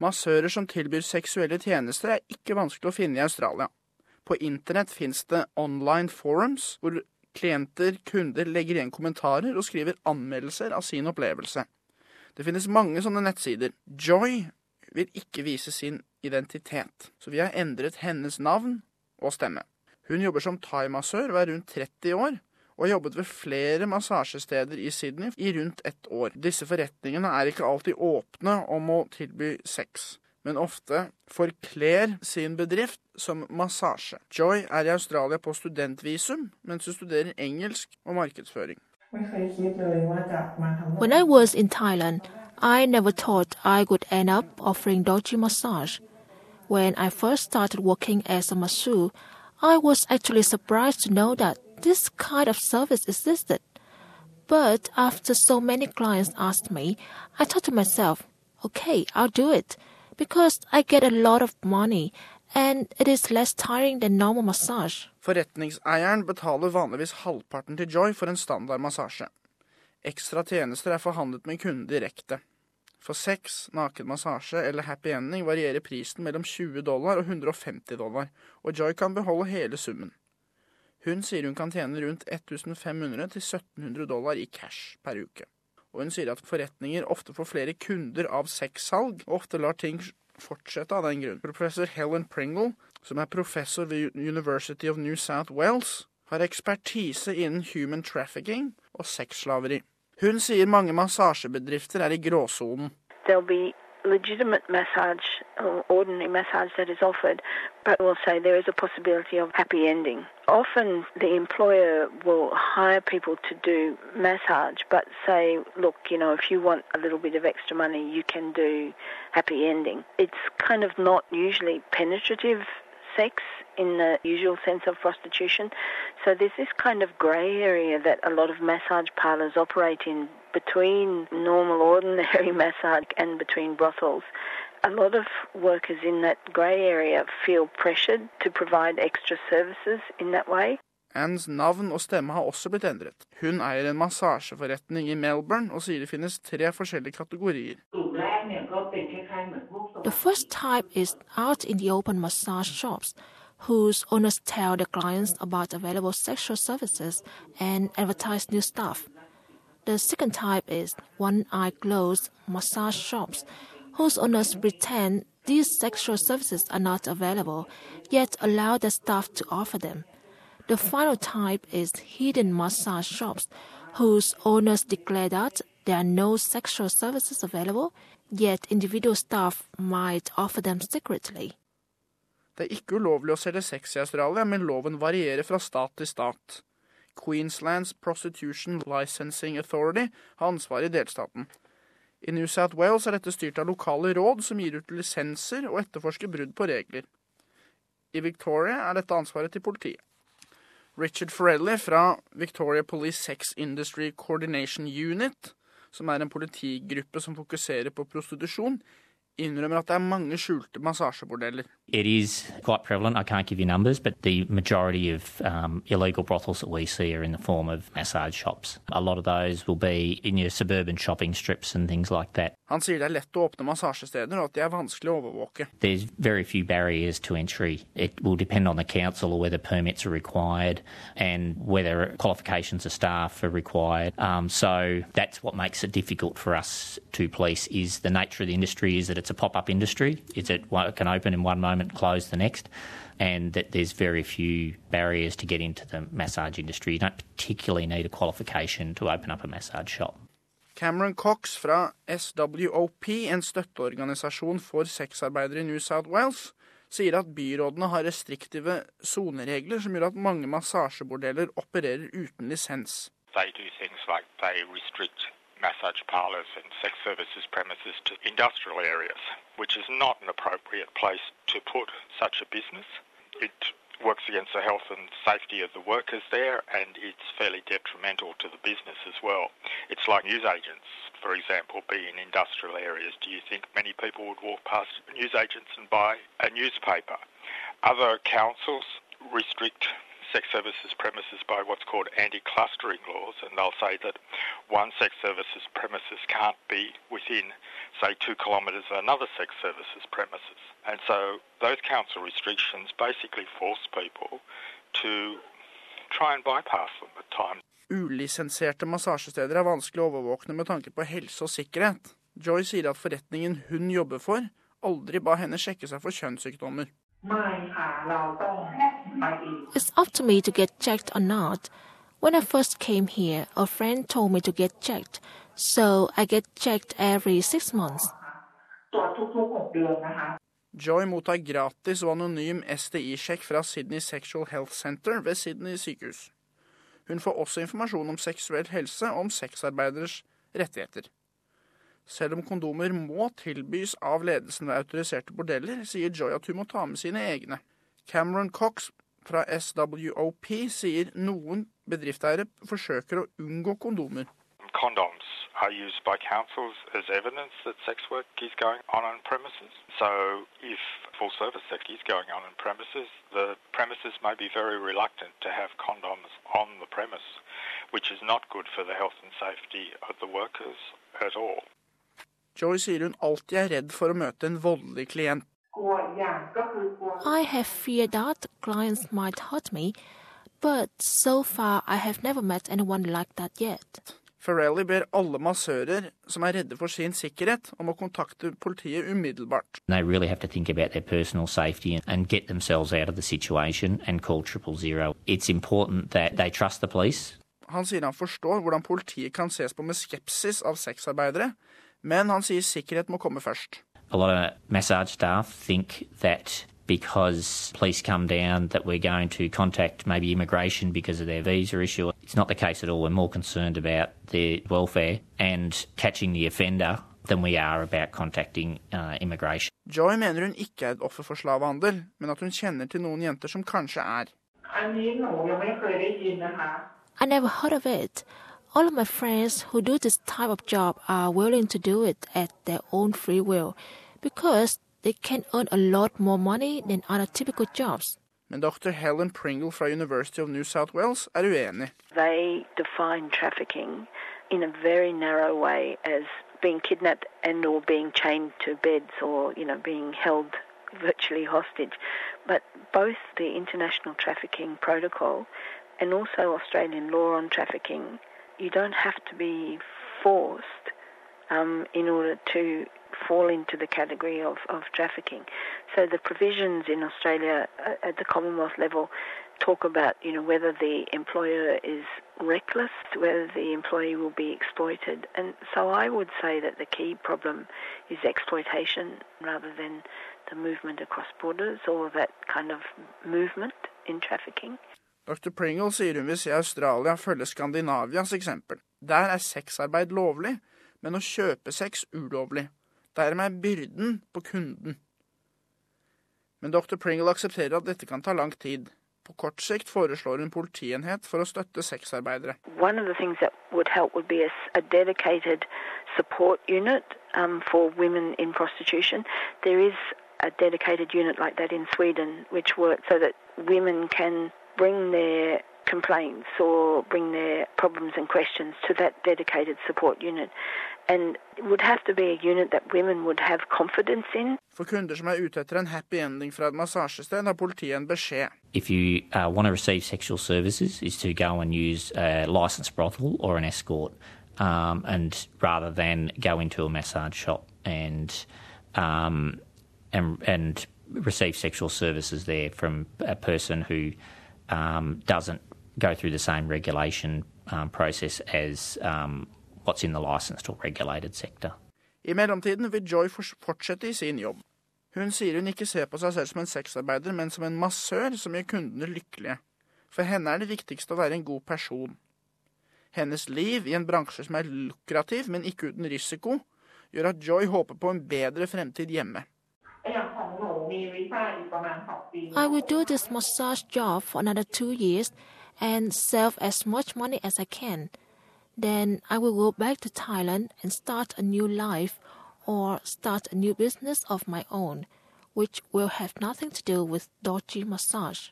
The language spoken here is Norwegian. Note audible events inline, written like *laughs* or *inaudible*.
Massører som tilbyr seksuelle tjenester er ikke vanskelig å finne i Australia. På internett fins det online forums hvor klienter, kunder legger igjen kommentarer og skriver anmeldelser av sin opplevelse. Det finnes mange sånne nettsider. Joy vil ikke vise sin identitet, så vi har endret hennes navn og stemme. Hun jobber som thaimassør og er rundt 30 år, og har jobbet ved flere massasjesteder i Sydney i rundt ett år. Disse forretningene er ikke alltid åpne om å tilby sex, men ofte forkler sin bedrift som massasje. Joy er i Australia på studentvisum, mens hun studerer engelsk og markedsføring. When I was in Thailand, I never thought I would end up offering dodgy massage. When I first started working as a masseuse, I was actually surprised to know that this kind of service existed. But after so many clients asked me, I thought to myself, okay, I'll do it because I get a lot of money and it is less tiring than normal massage. Forretningseieren betaler vanligvis halvparten til Joy for en standard massasje. Ekstra tjenester er forhandlet med kunden direkte. For sex, naken massasje eller happy ending varierer prisen mellom 20 dollar og 150 dollar, og Joy kan beholde hele summen. Hun sier hun kan tjene rundt 1500 til 1700 dollar i cash per uke. Og hun sier at forretninger ofte får flere kunder av sexsalg, og ofte lar ting fortsette av den grunn. Professor Helen Pringle, som er professor ved University of New South Wales, har ekspertise innen human trafficking og sexslaveri. Hun sier mange massasjebedrifter er i gråsonen. There'll be legitimate massage or ordinary massage that is offered, but will say there is a possibility of happy ending. Often the employer will hire people to do massage, but say, look, you know, if you want a little bit of extra money, you can do happy ending. It's kind of not usually penetrative sex in the usual sense of prostitution. So there's this kind of grey area that a lot of massage parlours operate in between normal, ordinary *laughs* massage and between brothels. A lot of workers in that grey area feel pressured to provide extra services in that way. Anns navn og stemme har også blitt endret. Hun eier en massasjeforretning i Melbourne og sier det finnes tre forskjellige kategorier. The first type is out in the open massage shops, whose owners tell their clients about available sexual services and advertise new stuff. The second type is one eye closed massage shops, whose owners pretend these sexual services are not available, yet allow their staff to offer them. The final type is hidden massage shops, whose owners declare that there are no sexual services available, yet individual staff might offer them secretly. Det er ikke ulovlig å selge sex i Australia, men loven varierer fra stat til stat. Queenslands Prostitution Licensing Authority har ansvaret i delstaten. I New South Wales er dette styrt av lokale råd som gir ut lisenser og etterforsker brudd på regler. I Victoria er dette ansvaret til politiet. Richard Forelli fra Victoria Police Sex Industry Coordination Unit, som er en politigruppe som fokuserer på prostitusjon, innrømmer at det er mange skjulte massasjebordeller. It is quite prevalent. I can't give you numbers, but the majority of um, illegal brothels that we see are in the form of massage shops. A lot of those will be in your suburban shopping strips and things like that. Han sier det er lett å åpne massasjesteder, og at de er vanskelig å overvåke. There's very few barriers to entry. It will depend on the council or whether permits are required and whether qualifications of staff are required. Um, so that's what makes it difficult for us to police is the nature of the industry is that it's a pop-up industry. It's it can open in one moment, close the next, and that there's very few barriers to get into the massage industry. You don't particularly need a qualification to open up a massage shop. Cameron Cox fra SWOP, en støtteorganisasjon for sexarbeidere i New South Wales, sier at byrådene har restriktive soneregler som gjør at mange massasjebordeller opererer uten lisens. They do things like they restrict massage parlours and sex services premises to industrial areas, which is not an appropriate place to put such a business. It works against the health and safety of the workers there, and it's fairly detrimental to the business as well. It's like newsagents, for example, be in industrial areas. Do you think many people would walk past newsagents and buy a newspaper? Other councils restrict sex services premises by what's called anti-clustering laws, and they'll say that one sex services premises can't be within, say, two kilometres of another sex services premises. And so those council restrictions basically force people to try and bypass them at times. Ulisenserte massasjesteder er vanskelig å overvåkne med tanke på helse og sikkerhet. Joy sier at forretningen hun jobber for, aldri ba henne sjekke seg for kjønnssykdommer. It's up to me to get checked or not. When I first came here, a friend told me to get checked, so I get checked every six months. Joy mottar gratis og anonym STI-sjekk fra Sydney Sexual Health Center ved Sydney sykehus. Hun får også informasjon om seksuell helse og om sexarbeideres rettigheter. Selv om kondomer må tilbys av ledelsen ved autoriserte bordeller, sier Joy at hun må ta med sine egne. Cameron Cox fra SWOP sier noen bedriftseiere forsøker å unngå kondomer. Condoms are used by councils as evidence that sex work is going on on premises. So if full service sex is going on on premises, the premises may be very reluctant to have condoms on the premise, which is not good for the health and safety of the workers at all. Joy sier hun alltid er redd for å møte en voldelig klient. I have fear that clients might hurt me, but so far I have never met anyone like that yet. Farrelly ber alle massører som er redde for sin sikkerhet, om å kontakte politiet umiddelbart. They really have to think about their personal safety and, and get themselves out of the situation and call triple zero. It's important that they trust the police. Han sier han forstår hvordan politiet kan ses på med skepsis av sexarbeidere, men han sier sikkerhet må komme først. A lot of massage staff think that because police come down that we're going to contact maybe immigration because of their visa issue. It's not the case at all. We're more concerned about their welfare and catching the offender than we are about contacting uh, immigration. Joy mener hun ikke er et offer for slavehandel, men at hun kjenner til noen jenter som kanskje er. I never heard of it. All of my friends who do this type of job are willing to do it at their own free will because they can earn a lot more money than other typical jobs. Men dr. Helen Pringle fra University of New South Wales er uenig. They define trafficking in a very narrow way as being kidnapped and or being chained to beds or, you know, being held virtually hostage. But both the International Trafficking Protocol and also Australian law on trafficking, you don't have to be forced um, in order to fall into the category of, of trafficking. So the provisions in Australia uh, at the Commonwealth level talk about, you know, whether the employer is reckless, whether the employee will be exploited. And so I would say that the key problem is exploitation rather than the movement across borders or that kind of movement in trafficking. Dr. Pringle sier hun vil se Australia følge Skandinavias eksempel. Der er sexarbeid lovlig, men å kjøpe sex ulovlig. Dermed er byrden på kunden. Men dr. Pringle aksepterer at dette kan ta lang tid. På kort sikt foreslår hun politienhet for å støtte sexarbeidere. Um, for women in prostitution. There is a dedicated unit like that in Sweden, which works so that women can bring their complaints or bring their problems and questions to that dedicated support unit. And it would have to be a unit that women would have confidence in. For kunder som er ute etter en happy ending fra et massasjested, har politiet en beskjed. If you uh, want to receive sexual services, is to go and use a licensed brothel or an escort, um, and rather than go into a massage shop and um, and and receive sexual services there from a person who um, doesn't go through the same regulation um, process as um, what's in the licensed or regulated sector. I mellomtiden vil Joy fortsette i sin jobb. Hun sier hun ikke ser på seg selv som en sexarbeider, men som en massør som gjør kundene lykkelige. For henne er det viktigste å være en god person. Hennes liv i en bransje som er lukrativ, men ikke uten risiko, gjør at Joy håper på en bedre fremtid hjemme. I will do this massage job for another two years and save as much money as I can. Then I will go back to Thailand and start a new life or start a new business of my own, which will have nothing to do with dodgy massage.